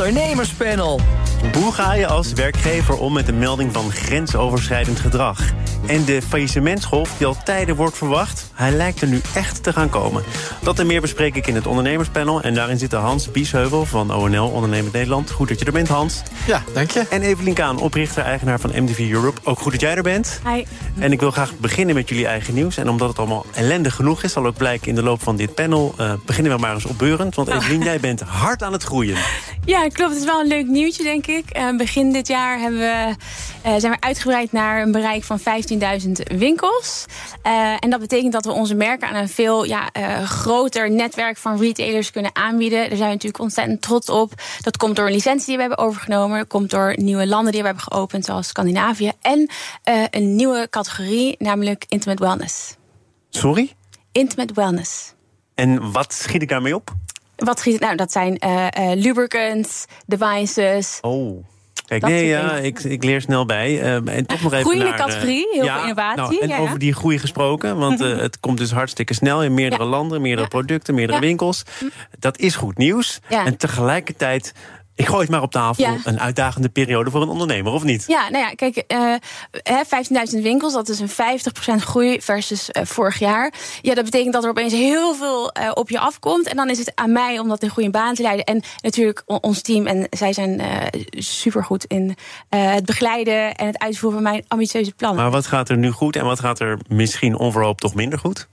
ondernemerspanel. Hoe ga je als werkgever om met een melding van grensoverschrijdend gedrag? En de faillissementsgolf die al tijden wordt verwacht, hij lijkt er nu echt te gaan komen. Dat en meer bespreek ik in het ondernemerspanel. En daarin zitten Hans Biesheuvel van ONL Ondernemend Nederland. Goed dat je er bent, Hans. Ja, dank je. En Evelien Kaan, oprichter-eigenaar van MTV Europe. Ook goed dat jij er bent. Hi. En ik wil graag beginnen met jullie eigen nieuws. En omdat het allemaal ellendig genoeg is, zal ook blijken in de loop van dit panel... Uh, beginnen we maar eens opbeurend. Want Evelien, jij bent hard aan het groeien. Ja, klopt. Het is wel een leuk nieuwtje, denk ik. Uh, begin dit jaar hebben we, uh, zijn we uitgebreid naar een bereik van 15.000 winkels. Uh, en dat betekent dat we onze merken aan een veel ja, groter netwerk van retailers kunnen aanbieden. Daar zijn we natuurlijk ontzettend trots op. Dat komt door een licentie die we hebben overgenomen. Dat komt door nieuwe landen die we hebben geopend, zoals Scandinavië. En een nieuwe categorie, namelijk Intimate Wellness. Sorry? Intimate Wellness. En wat schiet ik daarmee op? Wat Nou, dat zijn uh, lubricants, devices. Oh. Kijk, nee, ja, ik, ik leer snel bij. Uh, en toch nog even Groeiende naar, categorie, heel ja, veel innovatie. Nou, en ja, over die groei gesproken, want uh, het komt dus hartstikke snel in meerdere landen, meerdere producten, meerdere winkels. Dat is goed nieuws. En tegelijkertijd ik gooi het maar op tafel. Ja. Een uitdagende periode voor een ondernemer, of niet? Ja, nou ja, kijk, uh, 15.000 winkels, dat is een 50% groei versus uh, vorig jaar. Ja, dat betekent dat er opeens heel veel uh, op je afkomt. En dan is het aan mij om dat in goede baan te leiden. En natuurlijk ons team. En zij zijn supergoed in het begeleiden en het uitvoeren van mijn ambitieuze plannen. Maar wat gaat er nu goed en wat gaat er misschien onverhoopt toch minder goed?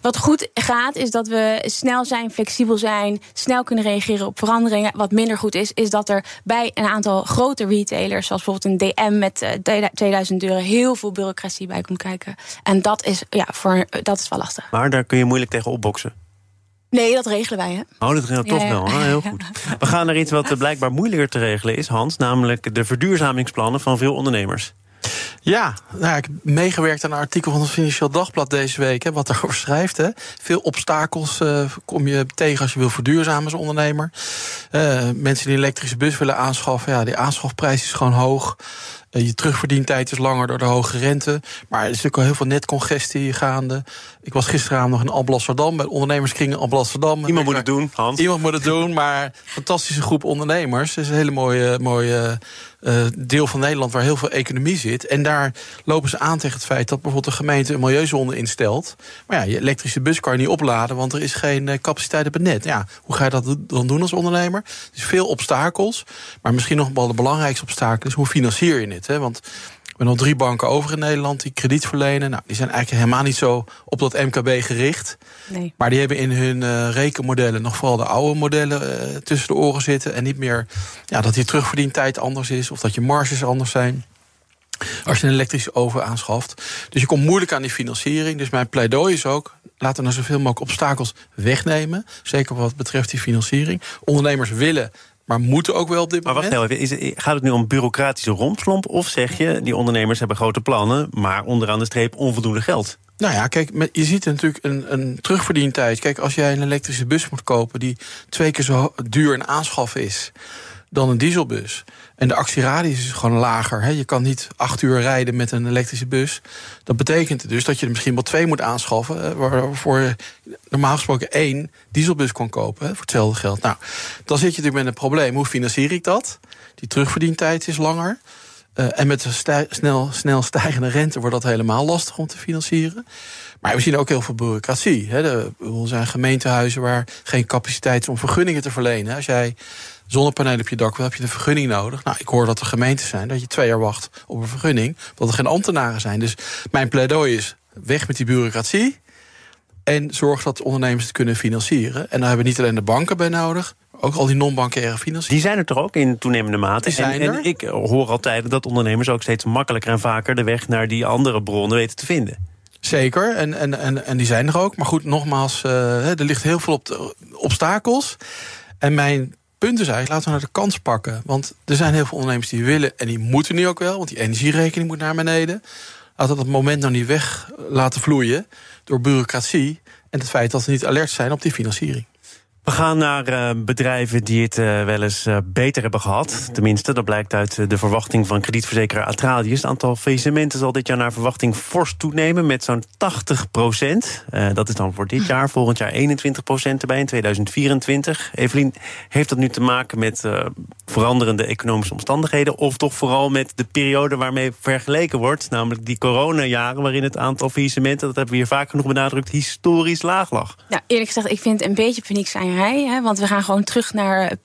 Wat goed gaat, is dat we snel zijn, flexibel zijn, snel kunnen reageren op veranderingen. Wat minder goed is, is dat er bij een aantal grote retailers, zoals bijvoorbeeld een DM met 2000 euro, heel veel bureaucratie bij komt kijken. En dat is, ja, voor, dat is wel lastig. Maar daar kun je moeilijk tegen opboksen. Nee, dat regelen wij, hè? Oh, dat regelt toch ja, ja. wel. Heel goed. We gaan naar iets wat blijkbaar moeilijker te regelen is, Hans. Namelijk de verduurzamingsplannen van veel ondernemers. Ja, nou, ik heb meegewerkt aan een artikel van het Financieel Dagblad deze week, hè, wat daarover schrijft. Hè. Veel obstakels uh, kom je tegen als je wil verduurzamen als ondernemer. Uh, mensen die een elektrische bus willen aanschaffen, ja, die aanschafprijs is gewoon hoog. Uh, je terugverdientijd is langer door de hoge rente. Maar er is natuurlijk al heel veel netcongestie gaande. Ik was gisteravond nog in Alblasserdam bij ondernemerskring Alblasserdam. Iemand moet het doen, Hans. Iemand moet het doen, maar fantastische groep ondernemers. Het is een hele mooie, mooie uh, deel van Nederland waar heel veel economie zit. En daar lopen ze aan tegen het feit dat bijvoorbeeld de gemeente een milieuzone instelt. Maar ja, je elektrische bus kan je niet opladen, want er is geen uh, capaciteit op het net. Ja, hoe ga je dat dan doen als ondernemer? Dus veel obstakels. Maar misschien nog wel de belangrijkste obstakel is hoe financier je het? Hè? Want we hebben nog drie banken over in Nederland die krediet verlenen. Nou, die zijn eigenlijk helemaal niet zo op dat MKB gericht. Nee. Maar die hebben in hun uh, rekenmodellen nog vooral de oude modellen uh, tussen de oren zitten. En niet meer ja, dat die terugverdientijd anders is of dat je marges anders zijn. Als je een elektrische oven aanschaft. Dus je komt moeilijk aan die financiering. Dus mijn pleidooi is ook. Laten we nou zoveel mogelijk obstakels wegnemen. Zeker wat betreft die financiering. Ondernemers willen maar moeten ook wel op dit maar moment. Maar wacht even, is, gaat het nu om bureaucratische rompslomp... of zeg je, die ondernemers hebben grote plannen... maar onderaan de streep onvoldoende geld? Nou ja, kijk, je ziet natuurlijk een, een terugverdientijd. Kijk, als jij een elektrische bus moet kopen... die twee keer zo duur in aanschaf is dan een dieselbus. En de actieradius is gewoon lager. Hè. Je kan niet acht uur rijden met een elektrische bus. Dat betekent dus dat je er misschien wel twee moet aanschaffen... waarvoor je normaal gesproken één dieselbus kon kopen voor hetzelfde geld. Nou, dan zit je natuurlijk met een probleem. Hoe financier ik dat? Die terugverdientijd is langer. Uh, en met de snel, snel stijgende rente wordt dat helemaal lastig om te financieren. Maar we zien ook heel veel bureaucratie. Hè. Er zijn gemeentehuizen waar geen capaciteit is om vergunningen te verlenen. Als jij zonnepanelen op je dak wil, heb je een vergunning nodig. Nou, ik hoor dat er gemeenten zijn dat je twee jaar wacht op een vergunning, omdat er geen ambtenaren zijn. Dus mijn pleidooi is weg met die bureaucratie. En zorg dat ondernemers het kunnen financieren. En daar hebben we niet alleen de banken bij nodig, ook al die non-bankaire financiën. Die zijn er toch ook in toenemende mate. En ik hoor altijd dat ondernemers ook steeds makkelijker en vaker de weg naar die andere bronnen weten te vinden. Zeker, en, en, en, en die zijn er ook. Maar goed, nogmaals, uh, er ligt heel veel op de obstakels. En mijn punt is eigenlijk, laten we naar de kans pakken. Want er zijn heel veel ondernemers die willen en die moeten nu ook wel, want die energierekening moet naar beneden. Laten we dat moment nou niet weg laten vloeien door bureaucratie en het feit dat we niet alert zijn op die financiering. We gaan naar uh, bedrijven die het uh, wel eens uh, beter hebben gehad. Tenminste, dat blijkt uit de verwachting van kredietverzekeraar Atradius. Het aantal faillissementen zal dit jaar naar verwachting fors toenemen met zo'n 80 procent. dat is dan voor dit jaar, volgend jaar 21 procent erbij in 2024. Evelien, heeft dat nu te maken met veranderende economische omstandigheden, of toch vooral met de periode waarmee vergeleken wordt, namelijk die coronajaren, waarin het aantal faillissementen, dat hebben we hier vaak genoeg benadrukt, historisch laag lag? Ja, eerlijk gezegd, ik vind een beetje hè, want we gaan gewoon terug naar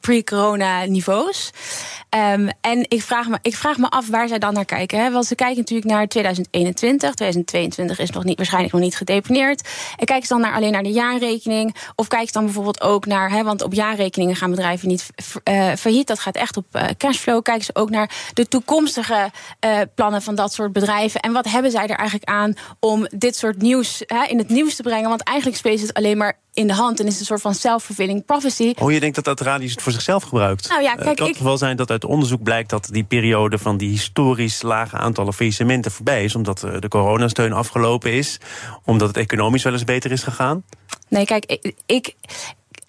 pre-corona niveaus. Um, en ik vraag, me, ik vraag me af waar zij dan naar kijken. Hè? Want ze kijken natuurlijk naar 2021. 2022 is nog niet, waarschijnlijk nog niet gedeponeerd. En kijken ze dan naar, alleen naar de jaarrekening? Of kijken ze dan bijvoorbeeld ook naar... Hè, want op jaarrekeningen gaan bedrijven niet uh, failliet. Dat gaat echt op uh, cashflow. Kijken ze ook naar de toekomstige uh, plannen van dat soort bedrijven. En wat hebben zij er eigenlijk aan om dit soort nieuws hè, in het nieuws te brengen? Want eigenlijk speelt het alleen maar in de hand en is een soort van self-fulfilling prophecy. Oh, je denkt dat dat radius het voor zichzelf gebruikt? Nou ja, kijk, het kan ik... wel zijn dat uit onderzoek blijkt dat die periode van die historisch lage aantallen faillissementen voorbij is, omdat de coronasteun afgelopen is, omdat het economisch wel eens beter is gegaan? Nee, kijk, ik, ik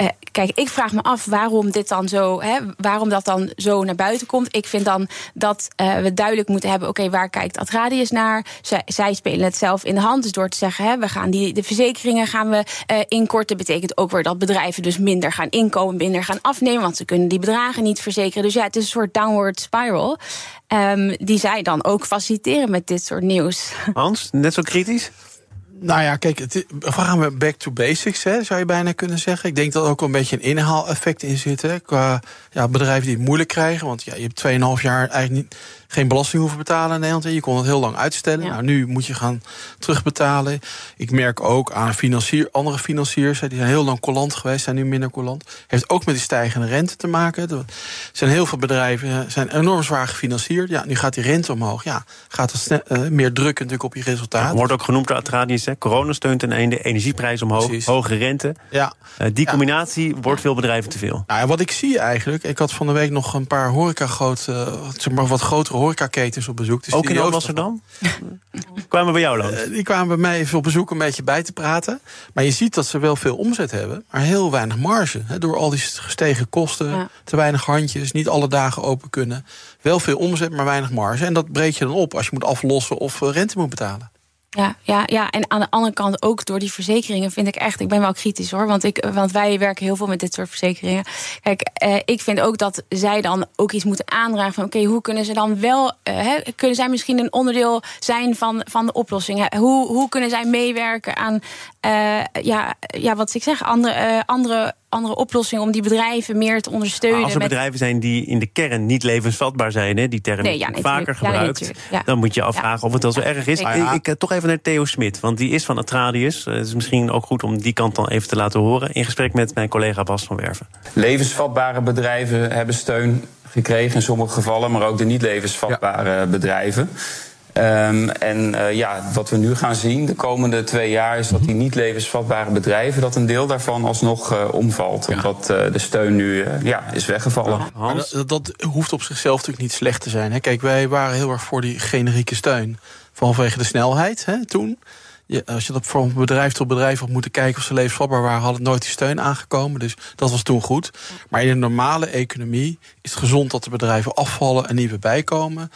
uh, kijk, ik vraag me af waarom dit dan zo, hè, waarom dat dan zo naar buiten komt. Ik vind dan dat uh, we duidelijk moeten hebben: oké, waar kijkt Atradius naar? Zij, zij, spelen het zelf in de hand. Dus door te zeggen, hè, we gaan die de verzekeringen gaan we uh, inkorten, betekent ook weer dat bedrijven dus minder gaan inkomen, minder gaan afnemen, want ze kunnen die bedragen niet verzekeren. Dus ja, het is een soort downward spiral. Um, die zij dan ook faciliteren met dit soort nieuws. Hans, net zo kritisch? Nou ja, kijk, het, we gaan we back to basics, hè, zou je bijna kunnen zeggen. Ik denk dat er ook een beetje een inhaaleffect in zit. Qua ja, bedrijven die het moeilijk krijgen. Want ja, je hebt 2,5 jaar eigenlijk niet, geen belasting hoeven betalen in Nederland. Je kon het heel lang uitstellen. Nou, nu moet je gaan terugbetalen. Ik merk ook aan financier, andere financiers, die zijn heel lang collant geweest, zijn nu minder collant. Heeft ook met die stijgende rente te maken. Er zijn heel veel bedrijven zijn enorm zwaar gefinancierd. Ja, nu gaat die rente omhoog. Ja, gaat snel, uh, meer druk natuurlijk op je resultaat. Ja, wordt ook genoemd door Atradius, hè? corona steunt ten einde, energieprijs omhoog, Precies. hoge rente. Ja. Uh, die combinatie ja. wordt veel bedrijven te veel. Nou, wat ik zie eigenlijk, ik had van de week nog een paar horeca groot, uh, zeg maar wat grotere horecaketens op bezoek. Dus ook in Amsterdam? kwamen bij jou langs? Uh, die kwamen bij mij even op bezoek een beetje bij te praten. Maar je ziet dat ze wel veel omzet hebben, maar heel weinig marge. Hè, door al die gestegen kosten, ja. te weinig handjes, niet alle dagen open kunnen. Wel veel omzet, maar weinig marge. En dat breek je dan op als je moet aflossen of rente moet betalen. Ja, ja, ja, en aan de andere kant ook door die verzekeringen vind ik echt, ik ben wel kritisch hoor, want, ik, want wij werken heel veel met dit soort verzekeringen. Kijk, eh, ik vind ook dat zij dan ook iets moeten aandragen van, oké, hoe kunnen ze dan wel, eh, kunnen zij misschien een onderdeel zijn van, van de oplossing? Hoe, hoe kunnen zij meewerken aan, uh, ja, ja, wat ik zeg, andere, andere andere oplossingen om die bedrijven meer te ondersteunen. Maar als er met... bedrijven zijn die in de kern niet levensvatbaar zijn, hè, die term nee, ja, nee, vaker gebruikt, ja, nee, ja. dan moet je afvragen of het wel zo erg is. Ik, ik, toch even naar Theo Smit, want die is van Atradius. Het is misschien ook goed om die kant dan even te laten horen. In gesprek met mijn collega Bas van Werven. Levensvatbare bedrijven hebben steun gekregen in sommige gevallen, maar ook de niet levensvatbare bedrijven. Um, en uh, ja, wat we nu gaan zien de komende twee jaar is dat die niet levensvatbare bedrijven, dat een deel daarvan alsnog uh, omvalt. Ja. Omdat uh, de steun nu ja, is weggevallen. Hans? Dat, dat, hoeft op zichzelf natuurlijk niet slecht te zijn. Hè? Kijk, wij waren heel erg voor die generieke steun. Vanwege de snelheid hè, toen. Ja, als je dat van bedrijf tot bedrijf had moeten kijken of ze levensvatbaar waren, had het nooit die steun aangekomen. Dus dat was toen goed. Maar in een normale economie is het gezond dat de bedrijven afvallen en nieuwe bijkomen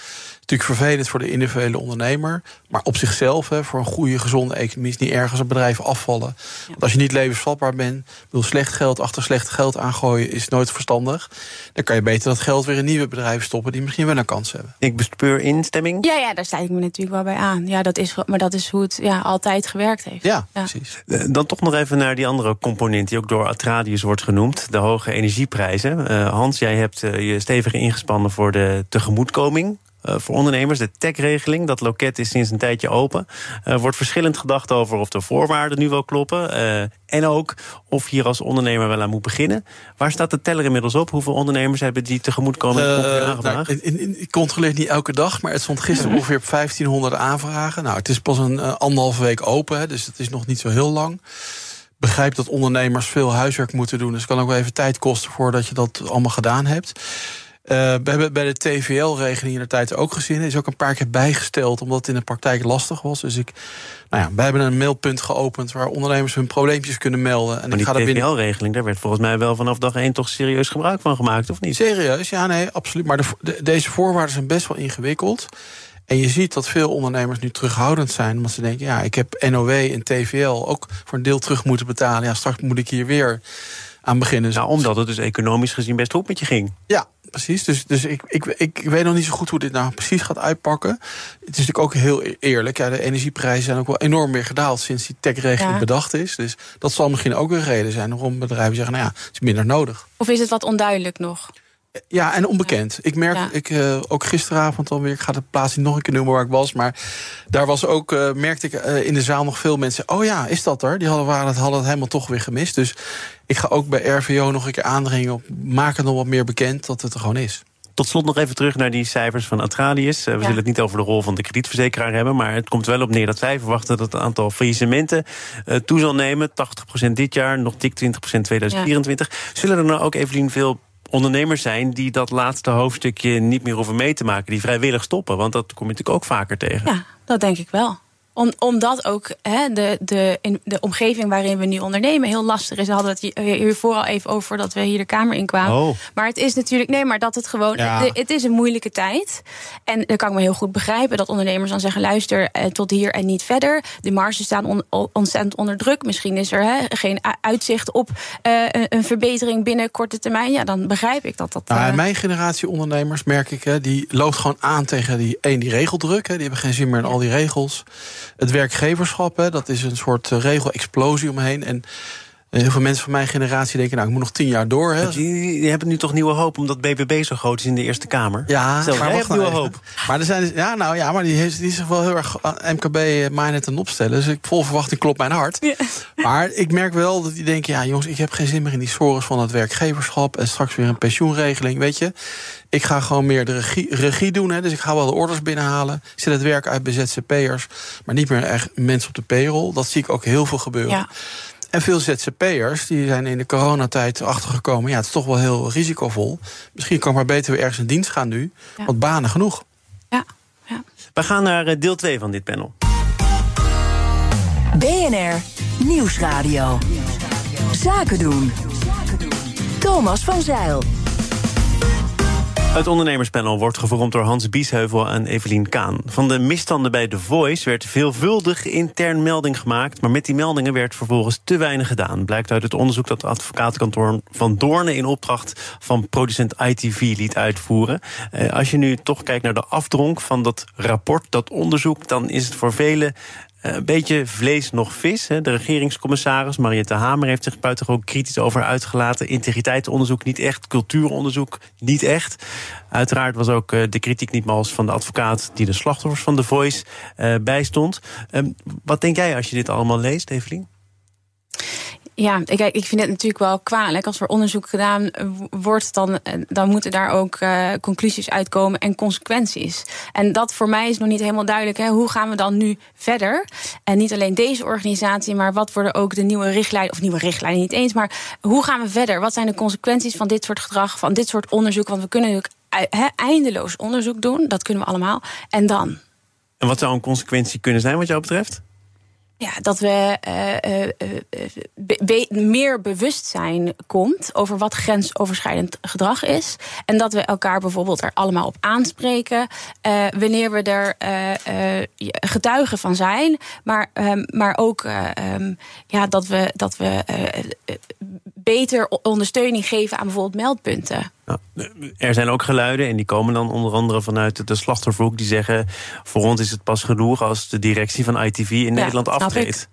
natuurlijk vervelend voor de individuele ondernemer. Maar op zichzelf, hè, voor een goede, gezonde economie, is niet erg als bedrijven afvallen. Want als je niet levensvatbaar bent, wil slecht geld achter slecht geld aangooien, is nooit verstandig. Dan kan je beter dat geld weer in nieuwe bedrijven stoppen die misschien wel een kans hebben. Ik bespeur instemming. Ja, ja daar sta ik me natuurlijk wel bij aan. Ja, dat is, maar dat is hoe het ja, altijd gewerkt heeft. Ja, ja, precies. Eh, dan toch nog even naar die andere component die ook door Atradius wordt genoemd: de hoge energieprijzen. Uh, Hans, jij hebt uh, je stevig ingespannen voor de tegemoetkoming voor ondernemers. De tech-regeling, dat loket is sinds een tijdje open. Er uh, wordt verschillend gedacht over of de voorwaarden nu wel kloppen. Uh, en ook of je hier als ondernemer wel aan moet beginnen. Waar staat de teller inmiddels op? Hoeveel ondernemers hebben die tegemoetkoming aangevraagd? Nou, ik controleer niet elke dag, maar het stond gisteren ongeveer op 1500 aanvragen. Nou, het is pas een anderhalve week open, hè, dus het is nog niet zo heel lang begrijp dat ondernemers veel huiswerk moeten doen. Dus het kan ook wel even tijd kosten voordat je dat allemaal gedaan hebt. Uh, we hebben bij de TVL-regeling in de tijd ook gezien. Is ook een paar keer bijgesteld, omdat het in de praktijk lastig was. Dus ik, nou ja, we hebben een mailpunt geopend waar ondernemers hun probleempjes kunnen melden. En maar die TVL-regeling, daar werd volgens mij wel vanaf dag één toch serieus gebruik van gemaakt, of niet? Serieus, ja, nee, absoluut. Maar de, deze voorwaarden zijn best wel ingewikkeld. En je ziet dat veel ondernemers nu terughoudend zijn. Omdat ze denken, ja, ik heb NOW en TVL ook voor een deel terug moeten betalen. Ja, straks moet ik hier weer aan beginnen. Nou, omdat het dus economisch gezien best goed met je ging. Ja, precies. Dus, dus ik, ik, ik weet nog niet zo goed hoe dit nou precies gaat uitpakken. Het is natuurlijk ook heel e- eerlijk. Ja, de energieprijzen zijn ook wel enorm weer gedaald sinds die techregeling bedacht is. Dus dat zal misschien ook een reden zijn waarom bedrijven zeggen: nou ja, het is minder nodig. Of is het wat onduidelijk nog? Ja, en onbekend. Ik merk, ik, uh, ook gisteravond alweer, ik ga de plaats niet nog een keer noemen waar ik was, maar daar was ook, uh, merkte ik uh, in de zaal nog veel mensen. Oh ja, is dat er? Die hadden, waren het, hadden het helemaal toch weer gemist. Dus ik ga ook bij RVO nog een keer aandringen op, maak het nog wat meer bekend dat het er gewoon is. Tot slot nog even terug naar die cijfers van Atradius. we ja. zullen het niet over de rol van de kredietverzekeraar hebben... maar het komt wel op neer dat zij verwachten dat het aantal faillissementen uh, toe zal nemen. 80% dit jaar, nog dik 20% 2024. Ja. Zullen er nou ook, Evelien, veel ondernemers zijn die dat laatste hoofdstukje niet meer hoeven mee te maken, die vrijwillig stoppen. Want dat kom je natuurlijk ook vaker tegen. Ja, dat denk ik wel. Om, omdat ook hè, de, de, in de omgeving waarin we nu ondernemen heel lastig is. We hadden het hiervoor al even over voordat we hier de Kamer in kwamen. Oh. Maar het is natuurlijk, nee, maar dat het gewoon. Ja. Het, het, is een moeilijke tijd. En dan kan ik me heel goed begrijpen dat ondernemers dan zeggen: luister, eh, tot hier en niet verder. De marges staan on, ontzettend onder druk. Misschien is er hè, geen uitzicht op uh, een, een, verbetering binnen korte termijn. Ja, dan begrijp ik dat dat. Uh... Nou, mijn generatie ondernemers, merk ik, hè, die loopt gewoon aan tegen die, één, die regeldruk. Hè, die hebben geen zin meer in al die regels. Het werkgeverschap, hè, dat is een soort regelexplosie omheen. En heel veel mensen van mijn generatie denken, nou, ik moet nog tien jaar door. Hè. Die, die hebben nu toch nieuwe hoop, omdat BBB zo groot is in de Eerste Kamer. Ja, Stel, maar wacht nieuwe hoop. Maar er zijn, ja, nou ja, maar die, heeft, die is zich wel heel erg MKB-minded aan opstellen. Dus ik vol verwachting klopt mijn hart. Ja. Maar ik merk wel dat die denken, ja, jongens, ik heb geen zin meer in die sores van het werkgeverschap en straks weer een pensioenregeling, weet je. Ik ga gewoon meer de regie, regie doen. Hè. Dus ik ga wel de orders binnenhalen. Ik zet het werk uit bij ZZP'ers. Maar niet meer echt mensen op de payroll. Dat zie ik ook heel veel gebeuren. Ja. En veel ZZP'ers die zijn in de coronatijd achtergekomen. Ja, het is toch wel heel risicovol. Misschien kan ik maar beter weer ergens in dienst gaan nu. Ja. Want banen genoeg. Ja. ja. We gaan naar deel 2 van dit panel. BNR Nieuwsradio. Zaken doen. Thomas van Zeil. Het ondernemerspanel wordt gevormd door Hans Biesheuvel en Evelien Kaan. Van de misstanden bij The Voice werd veelvuldig intern melding gemaakt... maar met die meldingen werd vervolgens te weinig gedaan. Blijkt uit het onderzoek dat advocatenkantoor van Doornen... in opdracht van producent ITV liet uitvoeren. Eh, als je nu toch kijkt naar de afdronk van dat rapport, dat onderzoek... dan is het voor velen een beetje vlees nog vis. De regeringscommissaris Mariette Hamer heeft zich buitengewoon kritisch over uitgelaten. Integriteitsonderzoek niet echt, cultuuronderzoek niet echt. Uiteraard was ook de kritiek niet mals van de advocaat die de slachtoffers van The Voice bijstond. Wat denk jij als je dit allemaal leest, Evelien? Ja, kijk, ik vind het natuurlijk wel kwalijk. Als er onderzoek gedaan wordt, dan, dan moeten daar ook uh, conclusies uitkomen en consequenties. En dat voor mij is nog niet helemaal duidelijk. Hè. Hoe gaan we dan nu verder? En niet alleen deze organisatie, maar wat worden ook de nieuwe richtlijnen, of nieuwe richtlijnen niet eens, maar hoe gaan we verder? Wat zijn de consequenties van dit soort gedrag, van dit soort onderzoek? Want we kunnen natuurlijk eindeloos onderzoek doen, dat kunnen we allemaal. En dan? En wat zou een consequentie kunnen zijn, wat jou betreft? Ja, dat we uh, be be meer bewustzijn komt over wat grensoverschrijdend gedrag is. En dat we elkaar bijvoorbeeld er allemaal op aanspreken. wanneer we er getuigen van zijn. Maar, maar ook um, ja, dat we, dat we beter ondersteuning geven aan bijvoorbeeld meldpunten. Nou, er zijn ook geluiden, en die komen dan onder andere vanuit de slachtofferhoek, die zeggen: voor ons is het pas genoeg als de directie van ITV in ja, Nederland aftreedt.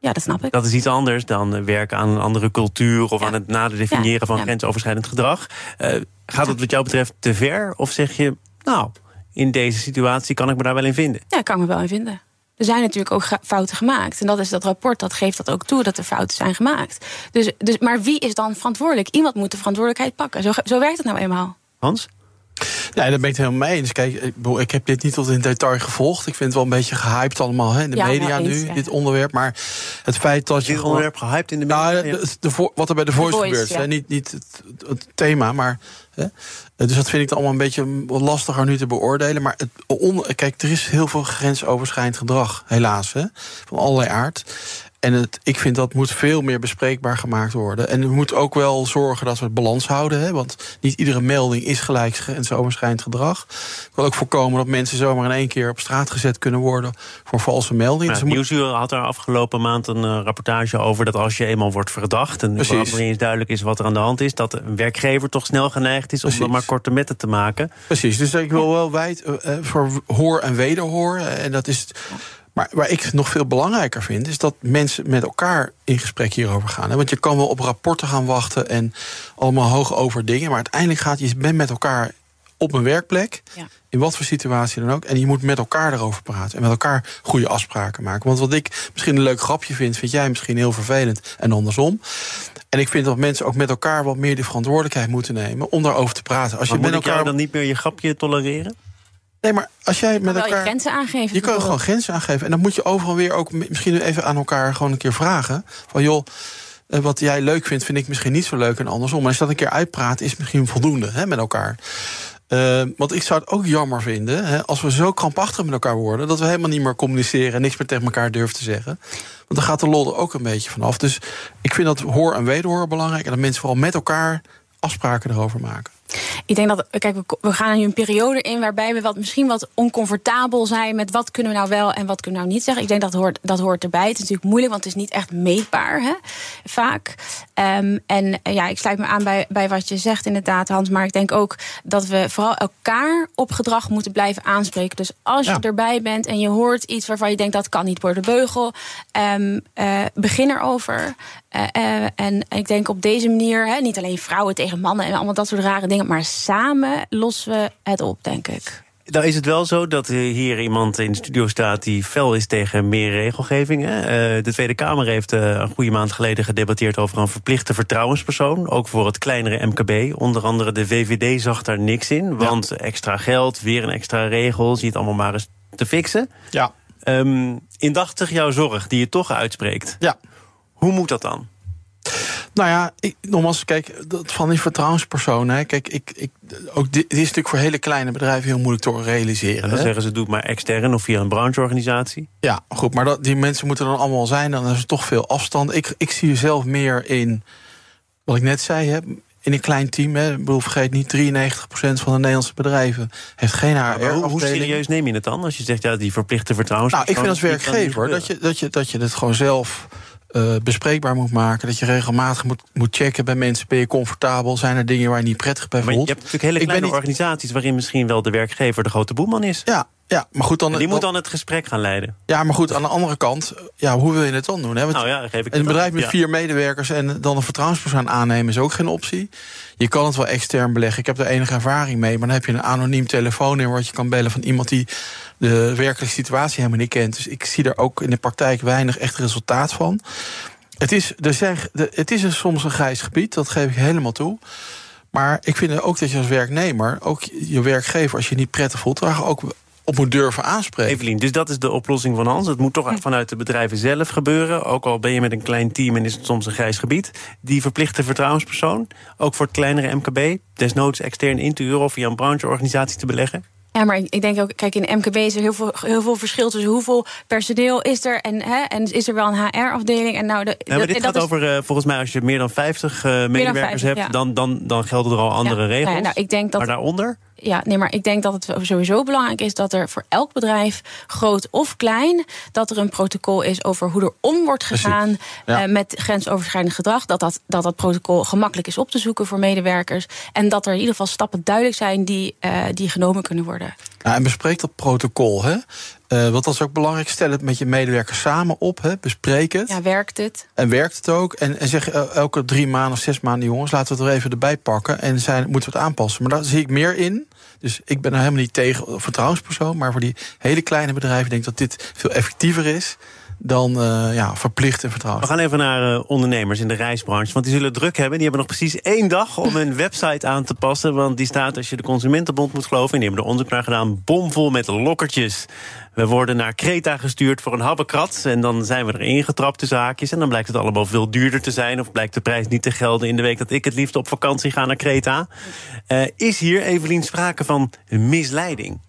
Ja, dat snap ik. Dat is iets anders dan werken aan een andere cultuur of ja. aan het nader definiëren ja, van grensoverschrijdend gedrag. Uh, gaat het wat jou betreft te ver? Of zeg je, nou, in deze situatie kan ik me daar wel in vinden? Ja, kan ik me wel in vinden. Er zijn natuurlijk ook fouten gemaakt. En dat is dat rapport, dat geeft dat ook toe, dat er fouten zijn gemaakt. Dus, dus, maar wie is dan verantwoordelijk? Iemand moet de verantwoordelijkheid pakken. Zo, zo werkt het nou eenmaal. Hans? Ja, daar ben ik het helemaal mee eens. Kijk, ik heb dit niet tot in detail gevolgd. Ik vind het wel een beetje gehyped allemaal hè, in de ja, media eens, nu, ja. dit onderwerp. Maar het feit dat je. Dit onderwerp gehyped in de media? Nou, de, de, de, wat er bij de Voice, Voice gebeurt. ja. Hè, niet, niet het, het, thema, maar. Hè, dus dat vind ik dan allemaal een beetje lastiger nu te beoordelen. Maar het, on, kijk, er is heel veel grensoverschrijdend gedrag, helaas. Hè, van allerlei aard. En het, ik vind dat moet veel meer bespreekbaar gemaakt worden. En we moeten ook wel zorgen dat we het balans houden. Hè, want niet iedere melding is gelijk en zomerschijnend gedrag. Ik wil ook voorkomen dat mensen zomaar in één keer op straat gezet kunnen worden voor valse meldingen. Nou, dus Nieuwsuur had er afgelopen maand een uh, rapportage over dat als je eenmaal wordt verdacht en niet eens duidelijk is wat er aan de hand is, dat een werkwerkgever toch snel geneigd is om dan maar korte metten te maken. Precies, dus ik wil wel wijd uh, voor hoor en wederhoor. En dat is. Maar waar ik nog veel belangrijker vind, is dat mensen met elkaar in gesprek hierover gaan. Want je kan wel op rapporten gaan wachten en allemaal hoog over dingen. Maar uiteindelijk gaat je bent met elkaar op een werkplek. Ja. In wat voor situatie dan ook. En je moet met elkaar erover praten. En met elkaar goede afspraken maken. Want wat ik misschien een leuk grapje vind, vind jij misschien heel vervelend. En andersom. En ik vind dat mensen ook met elkaar wat meer de verantwoordelijkheid moeten nemen om daarover te praten. Als je met elkaar dan niet meer je grapje tolereren? Nee, maar als jij met elkaar. Je grenzen aangeven. Je kan gewoon grenzen aangeven. En dan moet je overal weer ook misschien even aan elkaar gewoon een keer vragen. Van joh. Eh, wat jij leuk vindt, vind ik misschien niet zo leuk en andersom. Maar als je dat een keer uitpraat, is misschien voldoende hè, met elkaar. Uh, want ik zou het ook jammer vinden hè, als we zo krampachtig met elkaar worden... dat we helemaal niet meer communiceren en niks meer tegen elkaar durven te zeggen. Want dan gaat de lol er ook een beetje vanaf. Dus ik vind dat hoor en wederhoor belangrijk... en dat mensen vooral met elkaar afspraken erover maken. Ik denk dat, kijk, we gaan nu een periode in waarbij we wat, misschien wat oncomfortabel zijn met wat kunnen we nou wel en wat kunnen we nou niet zeggen. Ik denk dat hoort, dat hoort erbij. Het is natuurlijk moeilijk, want het is niet echt meetbaar, hè, vaak. Um, en ja, ik sluit me aan bij, bij wat je zegt, inderdaad, Hans. Maar ik denk ook dat we vooral elkaar op gedrag moeten blijven aanspreken. Dus als je erbij bent en je hoort iets waarvan je denkt dat kan niet worden beugel, um, uh, begin erover. Uh, uh, en ik denk op deze manier, hè, niet alleen vrouwen tegen mannen en allemaal dat soort rare dingen, maar samen lossen we het op, denk ik. Nou is het wel zo dat hier iemand in de studio staat die fel is tegen meer regelgeving. De Tweede Kamer heeft een goede maand geleden gedebatteerd over een verplichte vertrouwenspersoon. Ook voor het kleinere MKB. Onder andere de VVD zag daar niks in. Want extra geld, weer een extra regel, zie het allemaal maar eens te fixen. Ja. Um, indachtig jouw zorg die je toch uitspreekt. Ja. Hoe moet dat dan? Nou ja, ik, nogmaals, kijk, dat van die vertrouwenspersonen. Kijk, ik, ik, ook dit, is natuurlijk voor hele kleine bedrijven heel moeilijk te realiseren. En dan zeggen ze, doe maar extern of via een brancheorganisatie. Ja, goed, maar dat, die mensen moeten dan allemaal zijn. Dan is er toch veel afstand. Ik, ik zie zelf meer in, wat ik net zei, hè, in een klein team. Hè. Ik bedoel, vergeet niet, 93% van de Nederlandse bedrijven heeft geen HR. Hoe, hoe, serieus neem je het dan als je zegt, ja, die verplichte vertrouwens? Nou, ik vind als werkgever dat je, dat, je, dat je het gewoon zelf uh, bespreekbaar moet maken. Dat je regelmatig moet, moet checken bij mensen. Ben je comfortabel? Zijn er dingen waar je niet prettig bij voelt? Maar je hebt natuurlijk hele kleine organisaties... waarin misschien wel de werkgever de grote boeman is. Ja, ja, maar goed, dan, en die moet dan het gesprek gaan leiden. Ja, maar goed, aan de andere kant, ja, hoe wil je het dan doen? Hè? nou ja, geef ik een bedrijf met vier medewerkers en dan een vertrouwenspersoon aannemen is ook geen optie. Je kan het wel extern beleggen. Ik heb er enige ervaring mee, maar dan heb je een anoniem telefoonnummer wat je kan bellen van iemand die de werkelijke situatie helemaal niet kent. Dus ik zie er ook in de praktijk weinig echt resultaat van. Het is, er zijn, het is soms een grijs gebied, dat geef ik helemaal toe. Maar ik vind ook dat je als werknemer, ook je werkgever, als je niet prettig voelt, daar ook op moet durven aanspreken. Evelien, dus dat is de oplossing van Hans. Het moet toch vanuit de bedrijven zelf gebeuren. Ook al ben je met een klein team en is het soms een grijs gebied. Die verplichte vertrouwenspersoon, ook voor het kleinere MKB... desnoods extern in te huren of via een brancheorganisatie te beleggen? Ja, maar ik denk ook, kijk, in MKB is er heel veel, heel veel verschil tussen hoeveel personeel is er en, hè, en is er wel een HR-afdeling. En nou, de, ja, maar dit gaat over, uh, volgens mij, als je meer dan 50 uh, medewerkers 50, hebt, dan, dan, dan gelden er al andere ja, regels. Nou, ik denk dat, maar daaronder? Ja, nee, maar ik denk dat het sowieso belangrijk is dat er voor elk bedrijf, groot of klein, dat er een protocol is over hoe er om wordt gegaan uh, met grensoverschrijdend gedrag. Dat dat, dat dat protocol gemakkelijk is op te zoeken voor medewerkers. En dat er in ieder geval stappen duidelijk zijn die, uh, die genomen kunnen worden. En bespreek dat protocol. Hè? Uh, want dat is ook belangrijk. Stel het met je medewerkers samen op. Hè? Bespreek het. Ja, werkt het? En werkt het ook. En, en zeg elke drie maanden of zes maanden, jongens, laten we het er even erbij pakken. En zijn, moeten we het aanpassen. Maar daar zie ik meer in. Dus ik ben er helemaal niet tegen vertrouwenspersoon. Maar voor die hele kleine bedrijven denk ik dat dit veel effectiever is dan uh, ja, verplicht en vertrouwen. We gaan even naar uh, ondernemers in de reisbranche. Want die zullen druk hebben. Die hebben nog precies één dag om hun website aan te passen. Want die staat, als je de Consumentenbond moet geloven... en die hebben er onderzoek naar gedaan, bomvol met lokkertjes. We worden naar Kreta gestuurd voor een habbekrat. En dan zijn we er ingetrapt tussen haakjes. En dan blijkt het allemaal veel duurder te zijn. Of blijkt de prijs niet te gelden in de week dat ik het liefst op vakantie ga naar Kreta. Uh, is hier, Evelien, sprake van misleiding?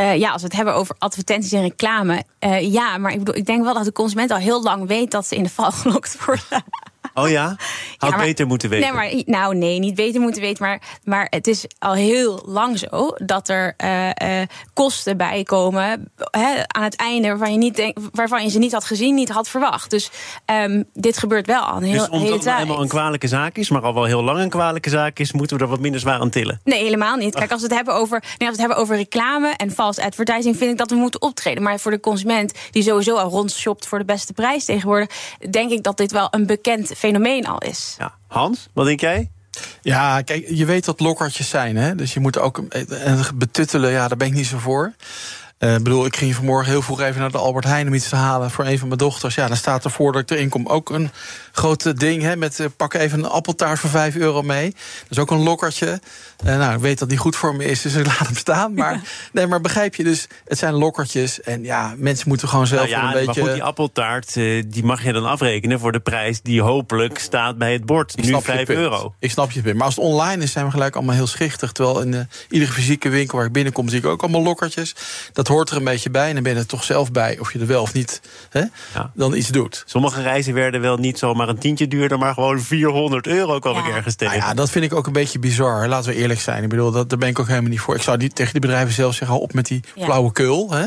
Uh, ja, als we het hebben over advertenties en reclame. Uh, ja, maar ik, bedoel, ik denk wel dat de consument al heel lang weet dat ze in de val gelokt worden. Oh ja? Had beter moeten weten. Nee, maar, nou nee, niet beter moeten weten. Maar, maar het is al heel lang zo dat er uh, uh, kosten bij komen aan het einde waarvan je, niet denk, waarvan je ze niet had gezien, niet had verwacht. Dus um, dit gebeurt wel al een heel, dus omdat hele het tijd. helemaal een kwalijke zaak is, maar al wel heel lang een kwalijke zaak is, moeten we er wat minder zwaar aan tillen. Nee, helemaal niet. Kijk, als we het hebben over, nee, als we het hebben over reclame en false advertising, vind ik dat we moeten optreden. Maar voor de consument die sowieso al rondshopt voor de beste prijs tegenwoordig, denk ik dat dit wel een bekend fenomeen al is. Ja. Hans, wat denk jij? Ja, kijk, je weet wat lokkertjes zijn, hè? Dus je moet ook en betuttelen, ja, daar ben ik niet zo voor. Ik uh, bedoel, ik ging vanmorgen heel vroeg even naar de Albert Heijn om iets te halen voor een van mijn dochters. Ja, dan staat er voor dat ik erin kom ook een groot ding. Hè, met uh, pak even een appeltaart voor 5 euro mee. Dat is ook een lokkertje. Uh, nou, ik weet dat die goed voor me is, dus ik laat hem staan. Maar, nee, maar begrijp je, dus het zijn lokkertjes. En ja, mensen moeten gewoon zelf nou ja, een beetje... Maar goed, die appeltaart, die mag je dan afrekenen voor de prijs die hopelijk staat bij het bord. Ik nu 5 euro. Ik snap je punt. Maar als het online is, zijn we gelijk allemaal heel schichtig. Terwijl in iedere fysieke winkel waar ik binnenkom, zie ik ook allemaal lokkertjes. Dat hoort er een beetje bij. En dan ben je er toch zelf bij, of je er wel of niet hè, ja. dan iets doet. Sommige reizen werden wel niet zomaar een tientje duurder, maar gewoon 400 euro kwam ja. ik ergens tegen. Nou ja, dat vind ik ook een beetje bizar. Laten we eerlijk zijn. Ik bedoel, dat, daar ben ik ook helemaal niet voor. Ik zou die, tegen die bedrijven zelf zeggen, op met die ja. flauwekul. Hè?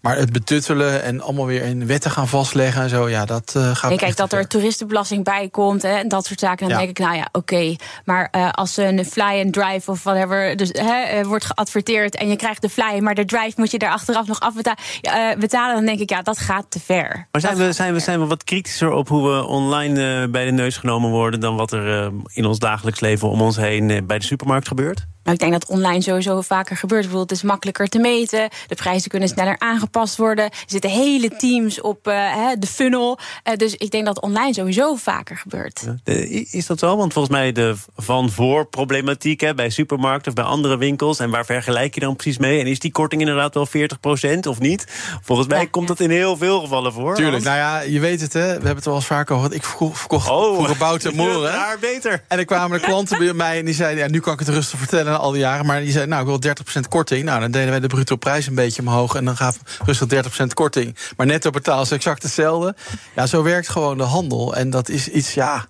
Maar het betuttelen en allemaal weer in wetten gaan vastleggen en zo, ja, dat uh, gaat. Nee, kijk, dat er toeristenbelasting bij komt hè, en dat soort zaken, dan ja. denk ik, nou ja, oké. Okay. Maar uh, als een fly and drive of whatever dus, hè, wordt geadverteerd en je krijgt de fly, maar de drive moet je daar achteraf nog afbetalen, uh, betalen, dan denk ik, ja, dat gaat te ver. Maar zijn we, zijn, we, zijn we wat kritischer op hoe we online bij de neus genomen worden dan wat er in ons dagelijks leven om ons heen bij de supermarkt gebeurt? Nou, ik denk dat online sowieso vaker gebeurt. Bijvoorbeeld, het is makkelijker te meten. De prijzen kunnen sneller aangepast worden. Er zitten hele teams op uh, de funnel. Uh, dus ik denk dat online sowieso vaker gebeurt. Ja, is dat zo? Want volgens mij de van-voor problematiek hè, bij supermarkten of bij andere winkels. En waar vergelijk je dan precies mee? En is die korting inderdaad wel 40% of niet? Volgens mij ja, komt dat in heel veel gevallen voor. Tuurlijk. Nou ja, je weet het, hè. We hebben het wel eens vaker over. Ik verkocht oh, vroeger bout en moren. Daar beter. En dan kwamen de klanten bij mij en die zeiden... ja, nu kan ik het rustig vertellen al die jaren. Maar die zei, nou, ik wil 30% korting. Nou, dan deden wij de bruto prijs een beetje omhoog. En dan gaf rustig 30% korting. Maar netto betaal ze exact hetzelfde. Ja, zo werkt gewoon de handel. En dat is iets, ja...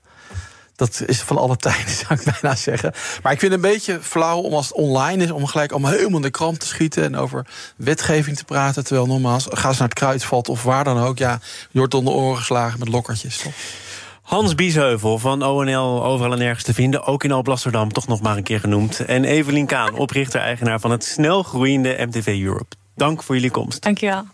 Dat is van alle tijden, zou ik bijna zeggen. Maar ik vind het een beetje flauw om als het online is... om gelijk allemaal helemaal de krant te schieten... en over wetgeving te praten. Terwijl nogmaals, ga ze naar het kruidvat of waar dan ook... ja, je wordt onder oren geslagen met lokkertjes? Hans Biesheuvel van ONL, overal en nergens te vinden. Ook in Alblasserdam, toch nog maar een keer genoemd. En Evelien Kaan, oprichter-eigenaar van het snel groeiende MTV Europe. Dank voor jullie komst. Dankjewel.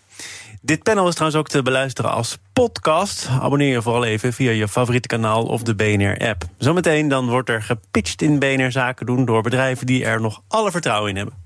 Dit panel is trouwens ook te beluisteren als podcast. Abonneer je vooral even via je favoriete kanaal of de BNR-app. Zometeen dan wordt er gepitcht in BNR Zaken doen... door bedrijven die er nog alle vertrouwen in hebben.